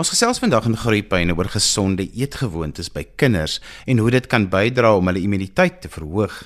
Ons gesels vandag in Groepyne oor gesonde eetgewoontes by kinders en hoe dit kan bydra om hulle immuniteit te verhoog.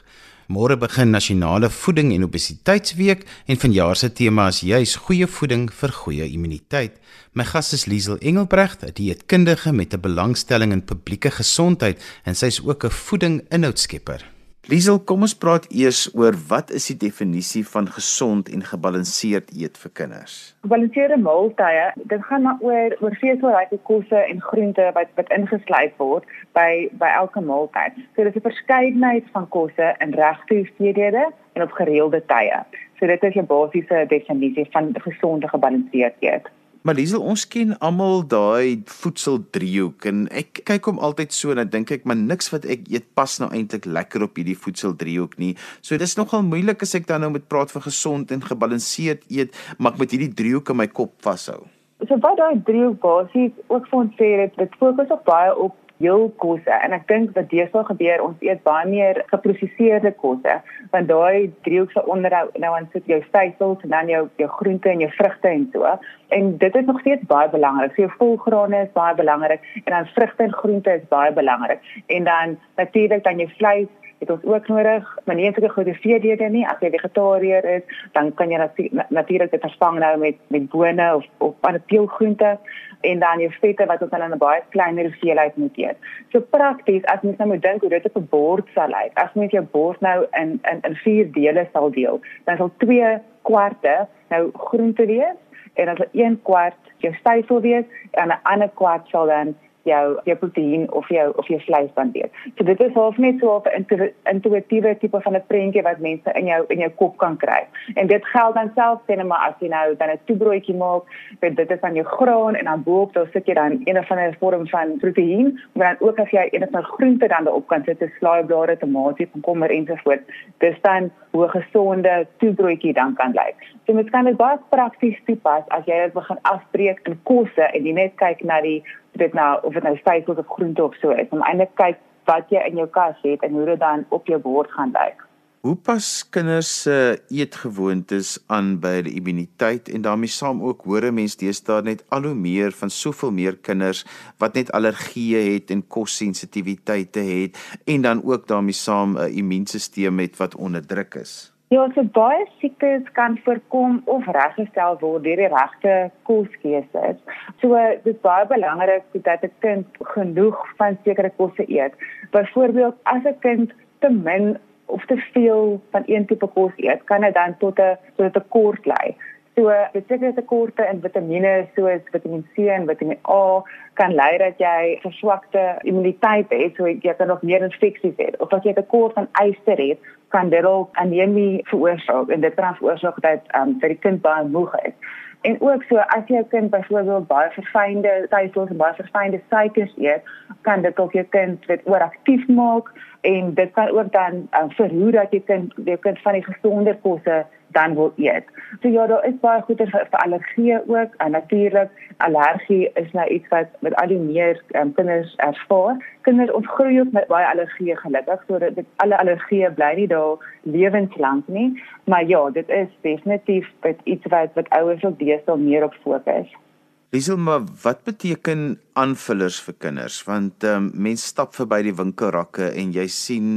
Môre begin nasionale voeding en obesiteitsweek en vanjaar se tema is juis goeie voeding vir goeie immuniteit. My gas is Liesel Engelbrecht, 'n dieetkundige met 'n belangstelling in publieke gesondheid en sy is ook 'n voeding-inhoudskepper. Liesel, kom ons praat eers oor wat is die definisie van gesond en gebalanseerd eet vir kinders? Gebalanseerde maaltye, dit gaan maar oor oor veselryke kosse en groente wat wat ingesluit word by by elke maaltyd. So dis 'n verskeidenheid van kosse in regte hoeveelhede en op gereelde tye. So dit is 'n basiese definisie van gesonde gebalanseerd eet. Maar Liesel, ons ken almal daai voedseldriehoek en ek kyk hom altyd so en dan dink ek maar niks wat ek eet pas nou eintlik lekker op hierdie voedseldriehoek nie. So dis nogal moeilik as ek dan nou met praat van gesond en gebalanseerd eet, maar ek moet hierdie driehoek in my kop vashou. So wat daai driehoek basies ook vir ons sê, dit fokus op baie op heel kosse en ek dink wat deesdae gebeur ons eet baie meer geproseserde kosse want daai driehoek se onderhou nou aan sit jou stysels en dan jou jou groente en jou vrugte en so en dit is nog steeds baie belangrik. So volgrane is baie belangrik en dan vrugte en groente is baie belangrik. En dan natuurlik dan jou vleis het ons ook nodig. Maar nie enige goeie veedeede nie. As jy vegetariër is dan kan jy natuurlik dit vervang nou met met bone of of ander peulgroente en dan jou vette wat ons dan in 'n baie kleiner hoeveelheid moet eet. So prakties as mens nou moet dink hoe dit op 'n bord sal lyk. As mens jou bord nou in in in vier dele sal deel, dan sal 2 kwarte nou groente wees en sal 1 kwart jou stysel wees en 'n ander kwart sal dan jou jou proteïen of jou of jou vleis dan weet. So dit is half net so 'n intuïtiewe tipe van 'n prentjie wat mense in jou in jou kop kan kry. En dit geld dan self sien maar as jy nou dan 'n toebroodjie maak, weet dit is van jou graan en dan bo-op daar sit jy dan een of ander vorm van proteïen, maar dan ook as jy een of ander groente dan daarop kan sit, 'n slaaiblare, tomatie, komkommer ensovoorts. Dis dan hoe gesonde toebroodjie dan kan lyk. So mens kan dit baie prakties toepas as jy dit begin afbreek in kosse en jy net kyk na die dit nou of dit nou stysels of groente of so is om eintlik kyk wat jy in jou kas het en hoe dit dan op jou bord gaan lyk. Hoe pas kinders se eetgewoontes aan by die immuniteit en daarmee saam ook hoor mense deesdae net al hoe meer van soveel meer kinders wat net allergieë het en kossensitiwiteite het en dan ook daarmee saam 'n immuunstelsel het wat onderdruk is. Ja, so baie siektes kan voorkom of reggestel word deur die regte koskeuses. So dit is baie belangrik dat 'n kind genoeg van sekere kosse eet. Byvoorbeeld as 'n kind te min of te veel van een tipe kos eet, kan dit dan tot 'n tot 'n tekort lei. So betekende tekorte in vitamiene soos Vitamiin C en Vitamiin A kan lei dat jy verswakte immuniteit het, so jy kan nog meer infeksies hê. Of as jy tekort aan yster het, kan dit ook anemie veroorsaak en dit kan veroorsaak dat um, dat die kind baie moeg is. En ook so as 'n kind byvoorbeeld baie verfynde suikers en baie verfynde suikers eet, kan dit ook jou kind dit ooraktief maak en dit kan ook dan um, verhoed dat jy kind jou kind van die gesonder kosse dan wil eet. So ja, daar is baie goeie vir, vir allergie ook. En natuurlik, allergie is nou iets wat met al die meer um, kinders ervaar. Kinders ontgroei ook met baie allergie gelukkig, so dit alle allergie bly nie daar lewenslank nie. Maar ja, dit is definitief iets wat wat ouers ook deesdae meer op fokus. Liesel, maar wat beteken aanvullers vir kinders? Want ehm um, mense stap verby die winkelrakke en jy sien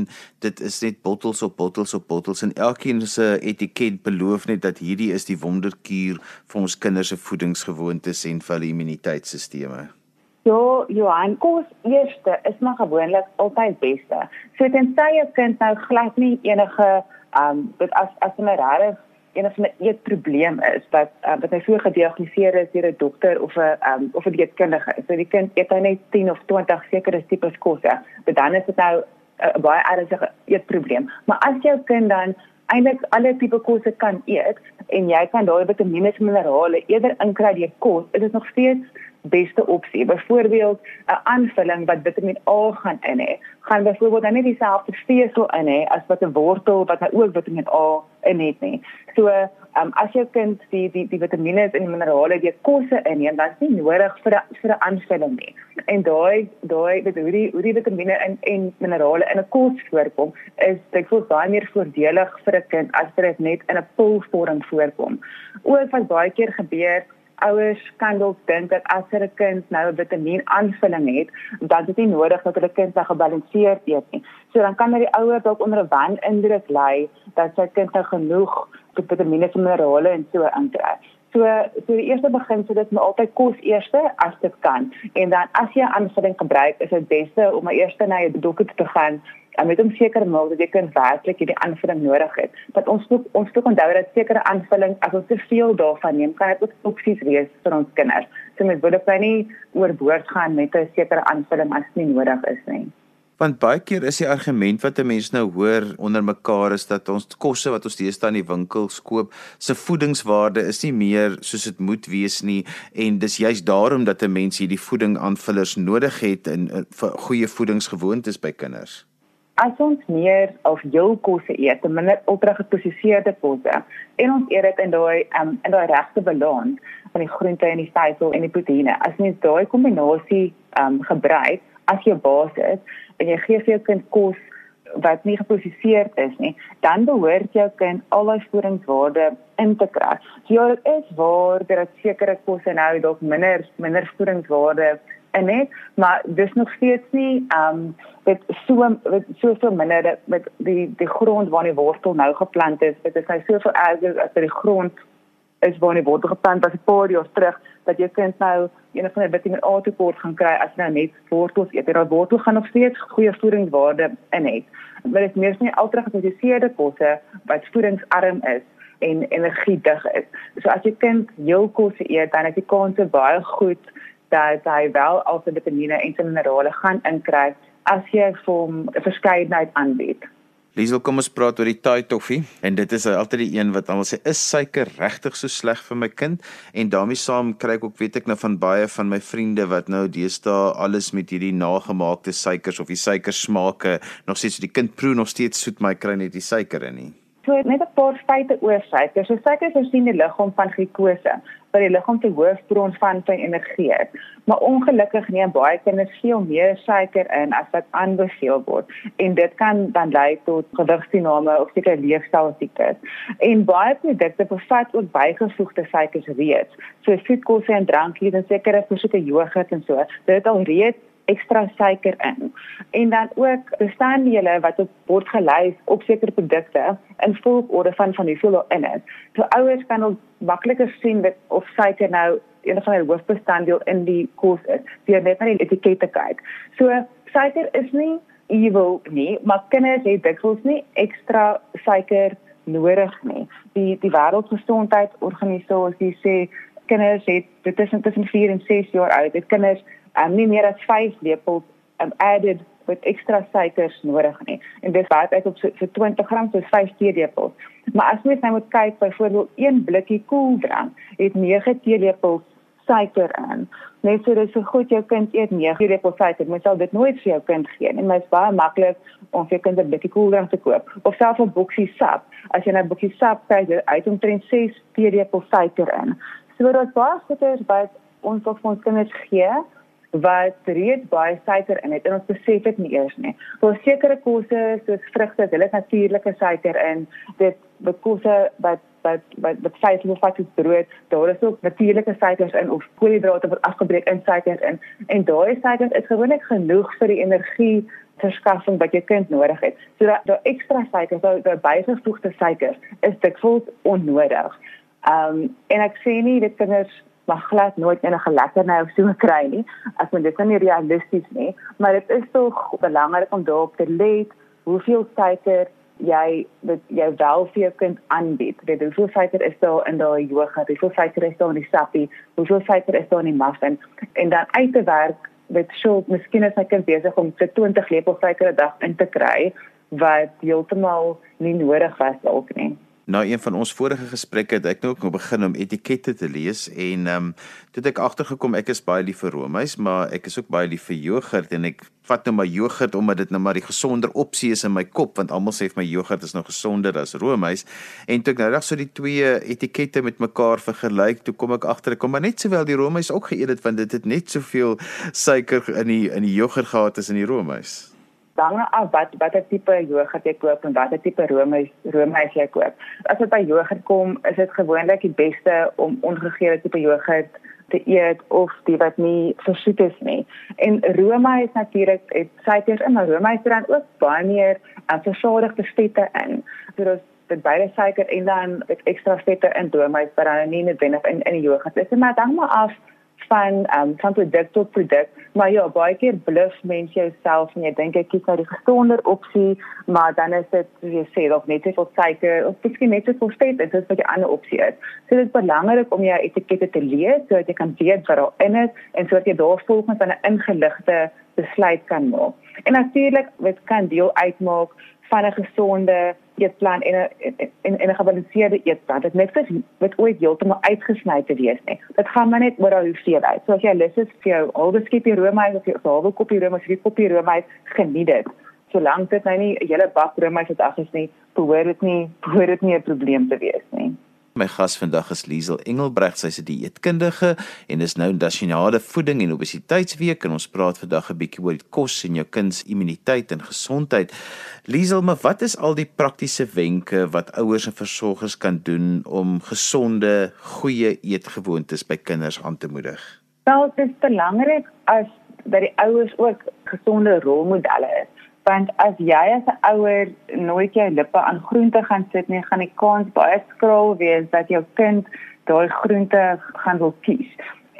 dit is net bottels op bottels op bottels en elkeen se etiket beloof net dat hierdie is die wonderkuur vir ons kinders se voedingsgewoontes en vir hulle immuniteitstelsels. Ja, Johan, kos eerste is maar gewoonlik altyd beste. So tensy 'n kind nou glad nie enige ehm um, dit as as 'n regtig van 'n eetprobleem is wat uh, wat hy so gediagnoseer is deur 'n dokter of 'n um, of 'n dieetkundige. So die kind eet hy net 10 of 20 sekere tipes kosse, maar dan is dit nou 'n uh, baie ernstige eetprobleem. Maar as jou kind dan eintlik alle tipe kosse kan eet en jy kan daai vitamiene en minerale eerder inkry deur kos, is dit nog steeds beste opsie. Byvoorbeeld 'n aanvulling wat Vitamiin A gaan in hê, gaan byvoorbeeld dan nie dieselfde vesel in hê as wat 'n wortel wat nou ook Vitamiin A in het nie. So, um, as jou kind die die die vitamiene en die minerale deur kosse inneem, dan is nie nodig vir 'n vir 'n aanvulling nie. En daai daai weet hoe die hoe die vitamiene en en minerale in 'n kos voorkom, is dit voel baie meer voordelig vir 'n kind as dit net in 'n pilvorm voorkom. Ook wat baie keer gebeur ouers kan dalk dink dat as 'n kind nou 'n vitamien aanvulling het, dan is dit nie nodig dat hulle kind nou gebalanseerd eet nie. So dan kan die ouer dalk onder 'n wan indruk lê dat sy kind nou genoeg vitamiene en minerale en so inkry. So so die eerste begin so dit moet altyd kos eerste as dit kan. En dan as jy aanvulling gebruik, is dit beste om eers na jou dokter te gaan en met om seker maak dat jy kan werklik hierdie aanvulling nodig het. Dat ons ook ons moet onthou dat sekere aanvulling as ons te veel daarvan neem, kan dit ook toksies wees vir ons kinders. So mens moet ook nie oorboord gaan met 'n sekere aanvulling as dit nie nodig is nie. Want baie keer is die argument wat 'n mens nou hoor onder mekaar is dat ons kosse wat ons deesdae in die winkels koop, se voedingswaarde is nie meer soos dit moet wees nie en dis juist daarom dat 'n mens hierdie voeding aanvullers nodig het in goeie voedingsgewoontes by kinders. As ons meer of jou kosse eet, minder ultra-geprosesseerde kosse en ons eet dit in daai um, in daai regte balans van die groente en die veevoer en die proteïene. As mens daai kombinasie um, gebruik as jou basis en jy gee vir jou kind kos wat nie geprosesseerd is nie, dan behoort jou kind al daai voedingswaarde in te kry. So ja, is waar dat sekere kosse nou dalk minder minder voedingswaarde in het, maar dis nog steeds nie ehm um, dit so met soveel minder met die die grond waar die wortel nou geplant is, dit is nou soveel erger as die grond is waar die wortel geplant was 'n paar jaar terug dat jy kind nou een van die vitamine A tekort gaan kry as nou net wortels eet. Daai wortel gaan nog steeds goeie voedingswaarde in het. Maar dit is meer nie ultra geprosesseerde kosse wat voedingsarm is en energiedig is. So as jy kind jou kosse eet, dan is die kans baie goed dat hy wel al sy vitamiene en sy minerale gaan inkry as jy vir hom 'n verskeidenheid aanbied. Liesel, kom ons praat oor die Thai toffee en dit is altyd die een wat almal sê is suiker regtig so sleg vir my kind en daarmee saam kry ek ook weet ek nou van baie van my vriende wat nou deesdae alles met hierdie nagemaakte suikers of die suikersmake nog steeds die kind proe nog steeds soet maar kry net die suiker in nie. So net 'n paar feite oor suiker. So suiker voorsien die liggaam van glikose, wat die liggaam se hoofbron van van energie is. Maar ongelukkig neem baie kinders veel meer suiker in as wat aanbeveel word en dit kan dan lei tot gewigstoename of sekere leefstylsiektes. En baie produkte bevat ook bygevoegde suikers reeds, so soetkosse en drankies en sekere versoete jogurt en so. Dit al reeds ekstra suiker in. En dan ook bestanddele wat op word gelys op sekere produkte in volgorde van van hoeveel daar in is. So ouers kan ook makliker sien dat of suiker nou een van die hoofbestanddele in die kos is deur net na die etiket kyk. So suiker is nie evil nie, maar kinders het dikwels nie ekstra suiker nodig nie. Die die wêreldgesondheidsorganisasie sê kinders het dit is tussen 4 en 6 jaar oud. Dit kinders um, nie meer as 5 lepels um, added met ekstra suikers nodig nie. En dis baie uit op so, so 20 gram so 5 teelepels. Maar as mens nou moet kyk byvoorbeeld een blikkie koeldrank het 9 teelepels suiker in. Net so dis so goed jou kind eet 9 teelepels suiker, mens sal dit nooit vir jou kind gee nie. Dit is baie maklik om vir jou kind 'n blikkie koeldrank te koop of selfs 'n boksie sap. As jy 'n nou boksie sap kyk, uit omtrent 6 teelepels suiker in. So dit is baie goeie wat ons vir ons kinders gee wat reeds baie suiker in het en ons besef dit nie eers nie. Daar sekere kosse soos vrugte, hulle het natuurlike suiker in. Dit bekosse wat wat wat wat suiker of wat is brood, daar is ook natuurlike suikers in of koolhidrate wat afgebreek in suikers in. En daai suikers is gewoonlik genoeg vir die energie verskaffing wat jou kind nodig het. So dat daai ekstra suikers, daai bygevoegde suikers is dikwels onnodig. Ehm um, en ek sê nie dit kinders mag glad nooit enige lekkerny of so kry nie. As men dit nie realisties nie maar dit is tog belangrik om daarop te let hoeveel suiker jy dit jy wel vir jou kind aanbied. Weet hoeveel suiker is daar in daai jogurt hoeveel suiker is daar in die sappie? Hoeveel suiker is daar in die muffin? En dan uit te werk met so miskien is my kind besig om vir 20 lepels suiker 'n dag in te kry wat heeltemal nie nodig was dalk nie na een van ons vorige gesprekke het ek nou ook begin om etikette te lees en ehm um, toe het ek agtergekom ek is baie lief vir roomys, maar ek is ook baie lief vir jogurt en ek vat nou maar jogurt omdat dit nou maar die gesonder opsie is in my kop want almal sê vir my jogurt is nou gesonder as roomys en toe ek nou reg so die twee etikette met mekaar vergelyk, toe kom ek agter ek kom maar net sowel die roomys ook geëet het want dit het net soveel suiker in die in die jogurt gehad as in die roomys. Dan af wat watter tipe jogurt jy koop en watter tipe roomys roomys jy koop. As dit by jogurt kom, is dit gewoonlik die beste om ongegeurde tipe jogurt te eet of die wat nie versoet is nie. En roomys natuurlik het suikers in, maar roomys het dan ook baie meer versadigde vette in. So dit dit baie suiker en dan ek ekstra vette in roomys wat dan nie noodwendig in in die jogurt is. Maar dan maar af van um, van produk tot produk. Maar ja, baie keer bluf mense jouself en jy dink ek kies nou die gesonder opsie, maar dan is dit soos jy sê, dalk net te veel suiker of miskien net te veel vet, dit is wat die ander opsie is. So dit is belangrik om jou etikette te lees sodat jy kan weet wat daarin is en sodat jy daarvolgens 'n ingeligte besluit kan maak. En natuurlik, dit kan deel uitmaak van 'n gesonde eetplan en 'n en 'n gebalanseerde eetplan. Dit net vir wat ooit heeltemal uitgesny te wees nie. Dit gaan maar net oor hoe veel uit. So as jy lus is vir jou halwe skepie roomys of jou halwe koppie roomys, vir koppie roomys, geniet dit. Solank dit nou nie 'n hele bak roomys het af is nie, behoort dit nie behoort dit nie 'n probleem te wees nie. My gas vandag is Liesel Engelbregt, sy's 'n dieetkundige en is nou nasionale voeding en obesiteitsweek en ons praat vandag 'n bietjie oor die kos en jou kind se immuniteit en gesondheid. Liesel, maar wat is al die praktiese wenke wat ouers en versorgers kan doen om gesonde, goeie eetgewoontes by kinders aan te moedig? Wel, dit is belangrik as dat die ouers ook gesonde rolmodelle is want as jy as 'n ouer nooit jou lippe aan groente gaan sit nie, gaan die kans baie skraal wees dat jou kind daai groente gaan wil kies.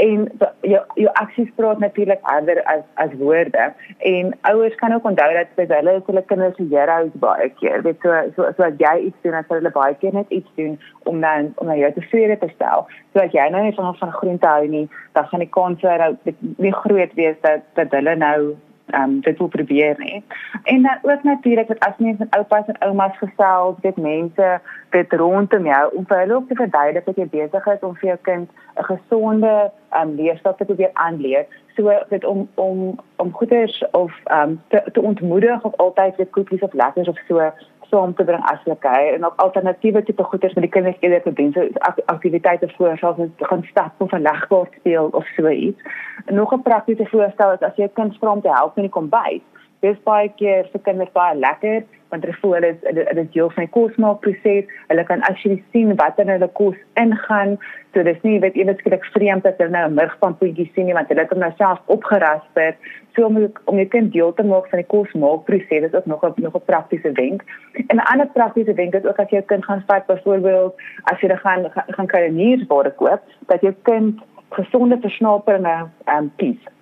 En jou jou aksies praat natuurlik harder as as woorde. En ouers kan ook onthou dat vir hulle is hulle kinders se heroes baie keer. Dit so so so as jy iets doen, as hulle baie keer net iets doen om dan om jou tevrede te stel. So as jy nou nie van van groente hou nie, dan gaan die kans dat dit nie groot wees dat dat hulle nou ehm um, dit wil probeer nie. En dan ook natuurlik dat as mense met oupas en oumas gesels, dit mense dit rondom jou om vir hulle ook te verduidelik dat jy besig is om vir jou kind 'n gesonde ehm um, leefstyl te probeer aanleer. So dit om om om goeders of ehm um, te, te ontmoedig of altyd vir koekies of lekkers of so saam te bring as hulle kuier en ook alternatiewe tipe goeders met die kinders eerder te doen. So aktiwiteite voor soos om te gaan stap of 'n legbord speel of so iets. Nog 'n praktiese voorstel is as jy 'n kind vra om te help met die kombuis. Dis baie keer vir kinders baie lekker want hulle voel dit dit is deel van die kosmaakproses. Hulle kan actually sien wat in hulle kos ingaan. So dis nie weet ewe skielik vreemd dat hulle nou 'n murgpampoetjie sien nie want hulle het hom nou self opgerasper. So om om jou kind deel te maak van die kosmaakproses is ook nog 'n nog 'n praktiese wenk. En 'n ander praktiese wenk is ook as jou kind gaan vat byvoorbeeld as jy gaan gaan kruideniersware koop, dat jou kind gesonde versnaperinge ehm um, kies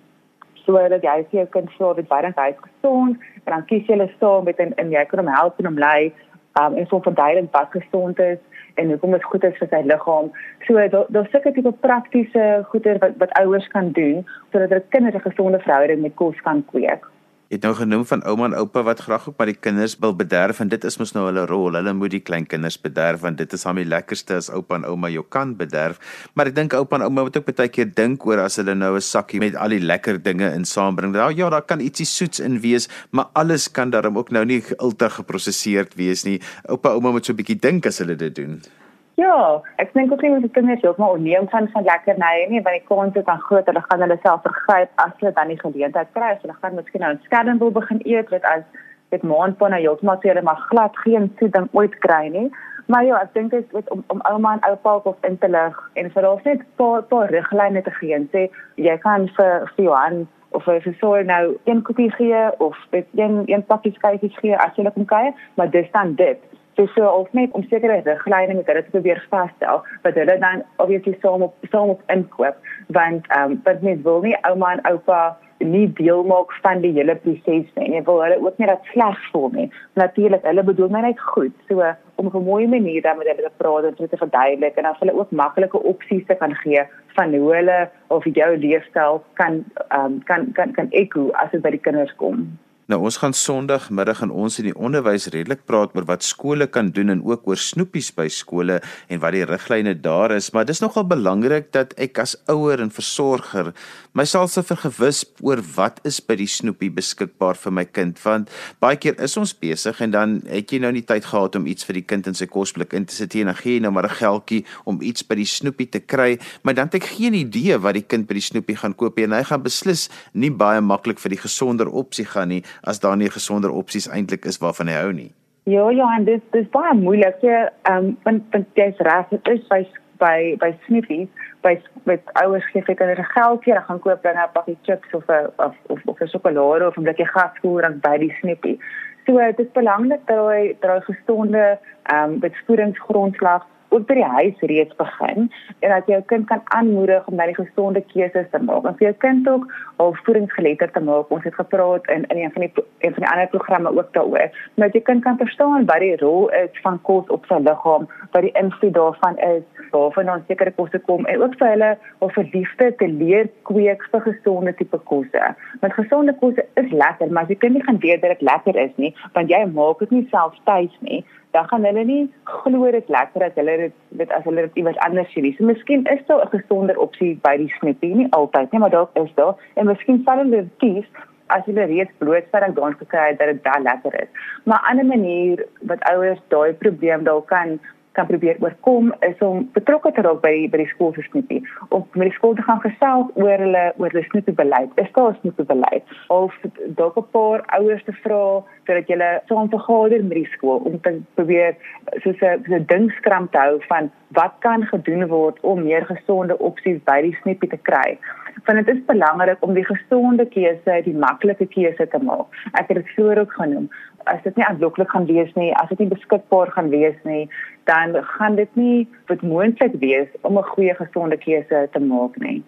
sodat jy vir jou kind sê dit baie baie gesond en dan kies jy hulle saam met en, en jy kan hom help en hom lei um, en so verduidelik wat gesond is en hoekom dit goed is vir sy liggaam. So daar daar's sulke tipe praktiese goeder wat wat ouers kan doen sodat hulle kinders 'n gesonde verhouding met kos kan kweek het nou genoem van ouma en oupa wat graag ook maar die kinders wil bederf en dit is mos nou hulle rol. Hulle moet die klein kinders bederf want dit is hom die lekkerste as oupa en ouma jou kan bederf. Maar ek dink oupa en ouma moet ook baie keer dink oor as hulle nou 'n sakkie met al die lekker dinge in saambring. Nou ja, daar kan ietsie soets in wees, maar alles kan daarom ook nou nie ultra geprosesseerd wees nie. Oupa ouma moet so 'n bietjie dink as hulle dit doen. Ja, ek dink ook nie moet kinders heeltemal onneem van van lekkernye nie, want die kans is dan groot hulle gaan hulle self vergryp as hulle dan die geleentheid kry. So hulle gaan miskien nou 'n skerm wil begin eet wat as dit maand van nou heeltemal sê hulle maar glad geen soet ding ooit kry nie. Maar ja, ek dink dit is om om ouma en oupa of in te lig en vir hulle net 'n paar paar riglyne te gee en sê jy kan vir vir Johan of vir sou nou een koppie gee of een een pakkie skyfies gee as jy kom kyk, maar dis dan dit. So so of net om sekere riglyne met hulle te probeer vasstel wat hulle dan obviously saam op saam op inkoop want ehm um, wat mens wil nie ouma en oupa nie deel maak van die hele proses nie. Jy wil hulle ook nie dat sleg voel nie. Natuurlik, hulle bedoel my net goed. So om op 'n mooi manier dan met hulle te praat en te verduidelik en dan hulle ook maklike opsies te kan gee van hoe hulle of jou leefstyl kan um, kan kan kan ekko as dit by die kinders kom. Nou ons gaan Sondagmiddag in ons in die onderwys redelik praat oor wat skole kan doen en ook oor snoepies by skole en wat die riglyne daar is, maar dis nogal belangrik dat ek as ouer en versorger myself se vergewis oor wat is by die snoepie beskikbaar vir my kind want baie keer is ons besig en dan het jy nou nie tyd gehad om iets vir die kind in sy kosblik in te sit en dan gee jy nou maar 'n geldjie om iets by die snoepie te kry, maar dan het ek geen idee wat die kind by die snoepie gaan koop en hy gaan beslis nie baie maklik vir die gesonder opsie gaan nie as daar nie gesonder opsies eintlik is waarvan hy hou nie. Ja, ja, en dis dis baie moeilik. Ja, ehm um, want want jy's reg, dit is by by by sniffies, by met ouers gee vir kinders geldjie, dan gaan koop 'n pakkie chips of 'n of of of 'n sjokolade of 'n blikkie gaskoer dan by die snippie. So dit is belangrik dat hy dat hy gesonde ehm um, voedingsgrondslag ook by die huis reeds begin en dat jy jou kind kan aanmoedig om daai gesonde keuses te maak. En vir jou kind ook al voedingsgeletterd te maak. Ons het gepraat in in een van die een van die ander programme ook daaroor. Dat jy kind kan verstaan wat die rol is van kos op sy liggaam, wat die invloed daarvan is, waarvan ons sekere kosse kom en ook vir hulle of vir liefde te leer kweek vir gesonde tipe kosse. Want gesonde kosse is lekker, maar jy kan nie gaan weet dat dit lekker is nie, want jy maak dit nie self tuis nie dan gaan hulle nie glo dit lekker dat hulle dit dit as hulle dit iewers anders sien nie. So miskien is daar 'n gesonder opsie by die snippie, nie altyd nie, maar dalk is daar en miskien sal hulle kies as hulle reeds blootstelling daaraan gekry het dat dit dan lekker is. Maar 'n ander manier wat ouers daai probleem dalk kan kan probeer oorkom is om betrokke te raak by by die skool se snoepie of met die skool te gaan gesels oor hulle oor hulle snoepie beleid. Is daar 'n snoepie beleid of dalk 'n paar ouers te vra sodat julle saam vergader met die skool om te probeer soos 'n so 'n dingskram te hou van wat kan gedoen word om meer gesonde opsies by die snoepie te kry. Want dit is belangrik om die gesonde keuse, die maklike keuse te maak. Ek het dit vroeër ook genoem as dit nie aanloklik gaan wees nie, as dit nie beskikbaar gaan wees nie, dan gaan dit nie wat moontlik wees om 'n goeie gesonde keuse te maak nie.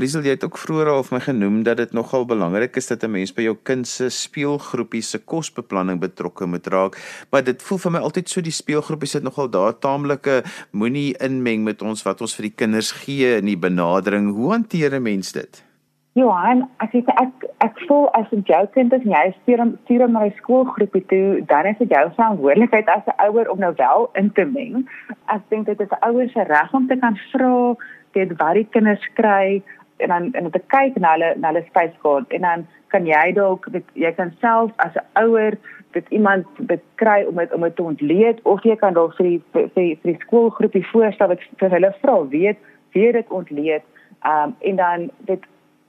Liesel, jy het ook vroeër al vir my genoem dat dit nogal belangrik is dat 'n mens by jou kind se speelgroepie se kosbeplanning betrokke moet raak, maar dit voel vir my altyd so die speelgroepie sit nogal daar taamlike moenie inmeng met ons wat ons vir die kinders gee in die benadering. Hoe hanteer 'n mens dit? Johan, ek sê ek ek voel as 'n jou kind is jy stuur hom stuur hom na die skoolgroepie toe, dan is dit jou verantwoordelikheid as 'n ouer om nou wel in te meng. Ek dink dit is 'n ouer se reg om te kan vra dit wat die kinders kry en dan en te kyk na hulle na hulle spyskaart en dan kan jy dalk jy kan self as 'n ouer dit iemand bekry om dit om dit te ontleed of jy kan dalk vir die vir, vir die skoolgroepie voorstel wat vir hulle vra weet wie dit ontleed um, en dan dit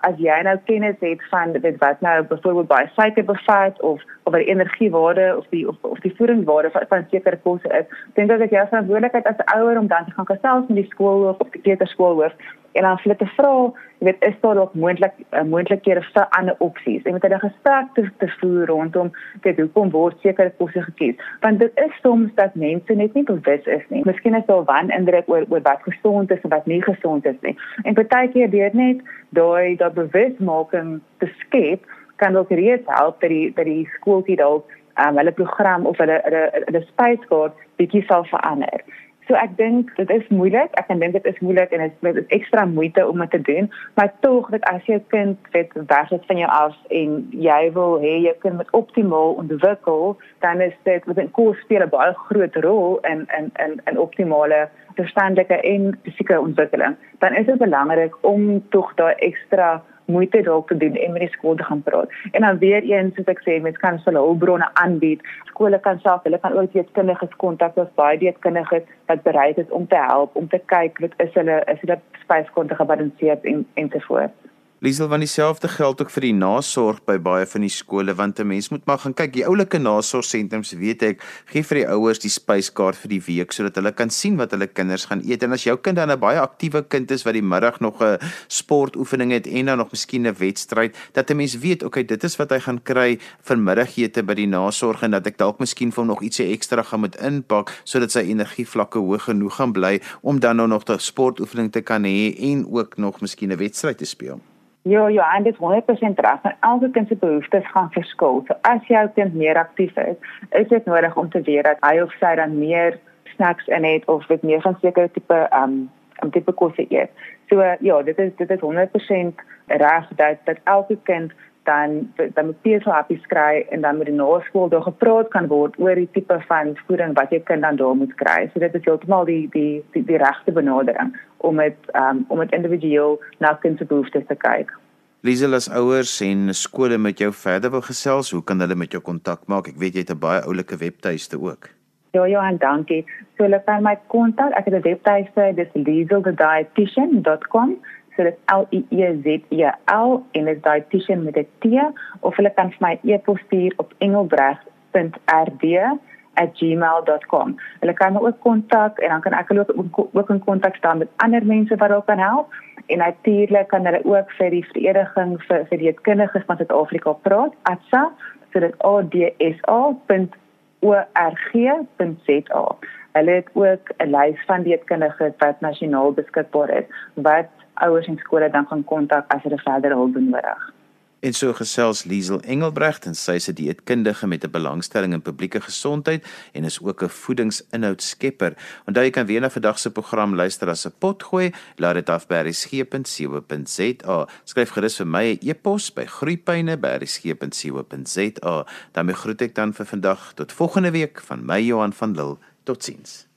as jy nou kennis het van dit wat nou byvoorbeeld baie suiker bevat of of die energiewaarde of die of, of die voedingswaarde van, van sekere kosse is, dink ek dat jy verantwoordelikheid as ouer om dan te gaan gesels met die skoolhoof of die kleuterskoolhoof en dan hulle te vra, jy weet, is daar ook moontlik uh, moontlikhede vir ander opsies? En met hulle gesprek te, te voer rondom dit hoekom word sekere kosse gekies? Want dit is soms dat mense net nie bewus is nie. Miskien is daar wan indruk oor oor wat gesond is en wat nie gesond is nie. En partykeer deur net daai daai bewusmaking te skep kan ook reeds help dat die dat die skooltjie dalk um, hulle program of hulle hulle, hulle spyskaart bietjie sal verander. So ek dink dit is moeilik. Ek dink dit is moeilik en dit is ekstra moeite om dit te doen, maar tog dat as jou kind weet weg is van jou af en jy wil hê jou kind moet optimaal ontwikkel, dan is dit met 'n kos speel 'n baie groot rol in in in in optimale verstandelike en fisieke ontwikkeling. Dan is dit belangrik om tog daai ekstra moeite dalk te doen en met die skool te gaan praat. En dan weer eens soos ek sê, mens kan hulle hulpbronne aanbied. Skole kan self, hulle kan ook dietkundiges kontak of baie dietkundiges wat bereid is om te help om te kyk wat is hulle is hulle spyskonto gebalanseerd en ensovoorts. Liesel van dieselfde geld ook vir die nasorg by baie van die skole want 'n mens moet maar gaan kyk die oulike nasorgsentrums weet ek gee vir die ouers die spyskaart vir die week sodat hulle kan sien wat hulle kinders gaan eet en as jou kind dan 'n baie aktiewe kind is wat die middag nog 'n sportoefening het en dan nog miskien 'n wedstryd dat 'n mens weet okay dit is wat hy gaan kry vir middagete by die nasorg en dat ek dalk miskien vir hom nog ietsie ekstra gaan moet inpak sodat sy energievlakke hoog genoeg gaan bly om dan nou nog 'n sportoefening te kan hê en ook nog miskien 'n wedstryd te speel. Ja, ja, dit is 100% reg. Elke kind se behoeftes gaan verskil. So as jou kind meer aktief is, is dit nodig om te weet dat hy of sy dan meer snacks in het of dit meer van sekere tipe um 'n tipe kosse eet. So ja, dit is dit is 100% reg dat dat elke kind dan dan moet jy so happy kry en dan moet die naskool daar gepraat kan word oor die tipe van voeding wat jy kind dan daar moet kry. So dit is heeltemal die die die, die regte benadering om dit um, om dit individueel na kind se behoeftes te kyk. Liesel as ouers en skole met jou verder wil gesels, hoe kan hulle met jou kontak maak? Ek weet jy het 'n baie oulike webtuiste ook. Ja, en dankie. So hulle kan my kontak. Ek het 'n webtuiste, dis lieselthedietitian.com. so dit L I E Z E L en dit is dietitian met 'n T of hulle kan vir my e-pos stuur op engelbreg.rd@gmail.com. Hulle kan my ook kontak en dan kan ek hulle ook, ook in kontak staan met ander mense wat hulle kan help en natuurlik kan hulle ook vir die vereniging vir vir die kinders van Suid-Afrika praat atsa so dit adsa.org.za. Hulle het ook 'n lys van dieetkundiges wat nasionaal beskikbaar is wat ouers en skole dan kan kontak as hulle verdere hulp benodig. En so gesels Liesel Engelbrecht en sy is 'n dieetkundige met 'n belangstelling in publieke gesondheid en is ook 'n voedingsinhoudskepper. Onthou jy kan weer na vandag se program luister as 'n pot gooi, laat dit af by resgep.co.za. Skryf gerus vir my 'n e e-pos by groeipyne@resgep.co.za. daarmee groet ek dan vir vandag tot volgende week van my Johan van Lille. Totsiens.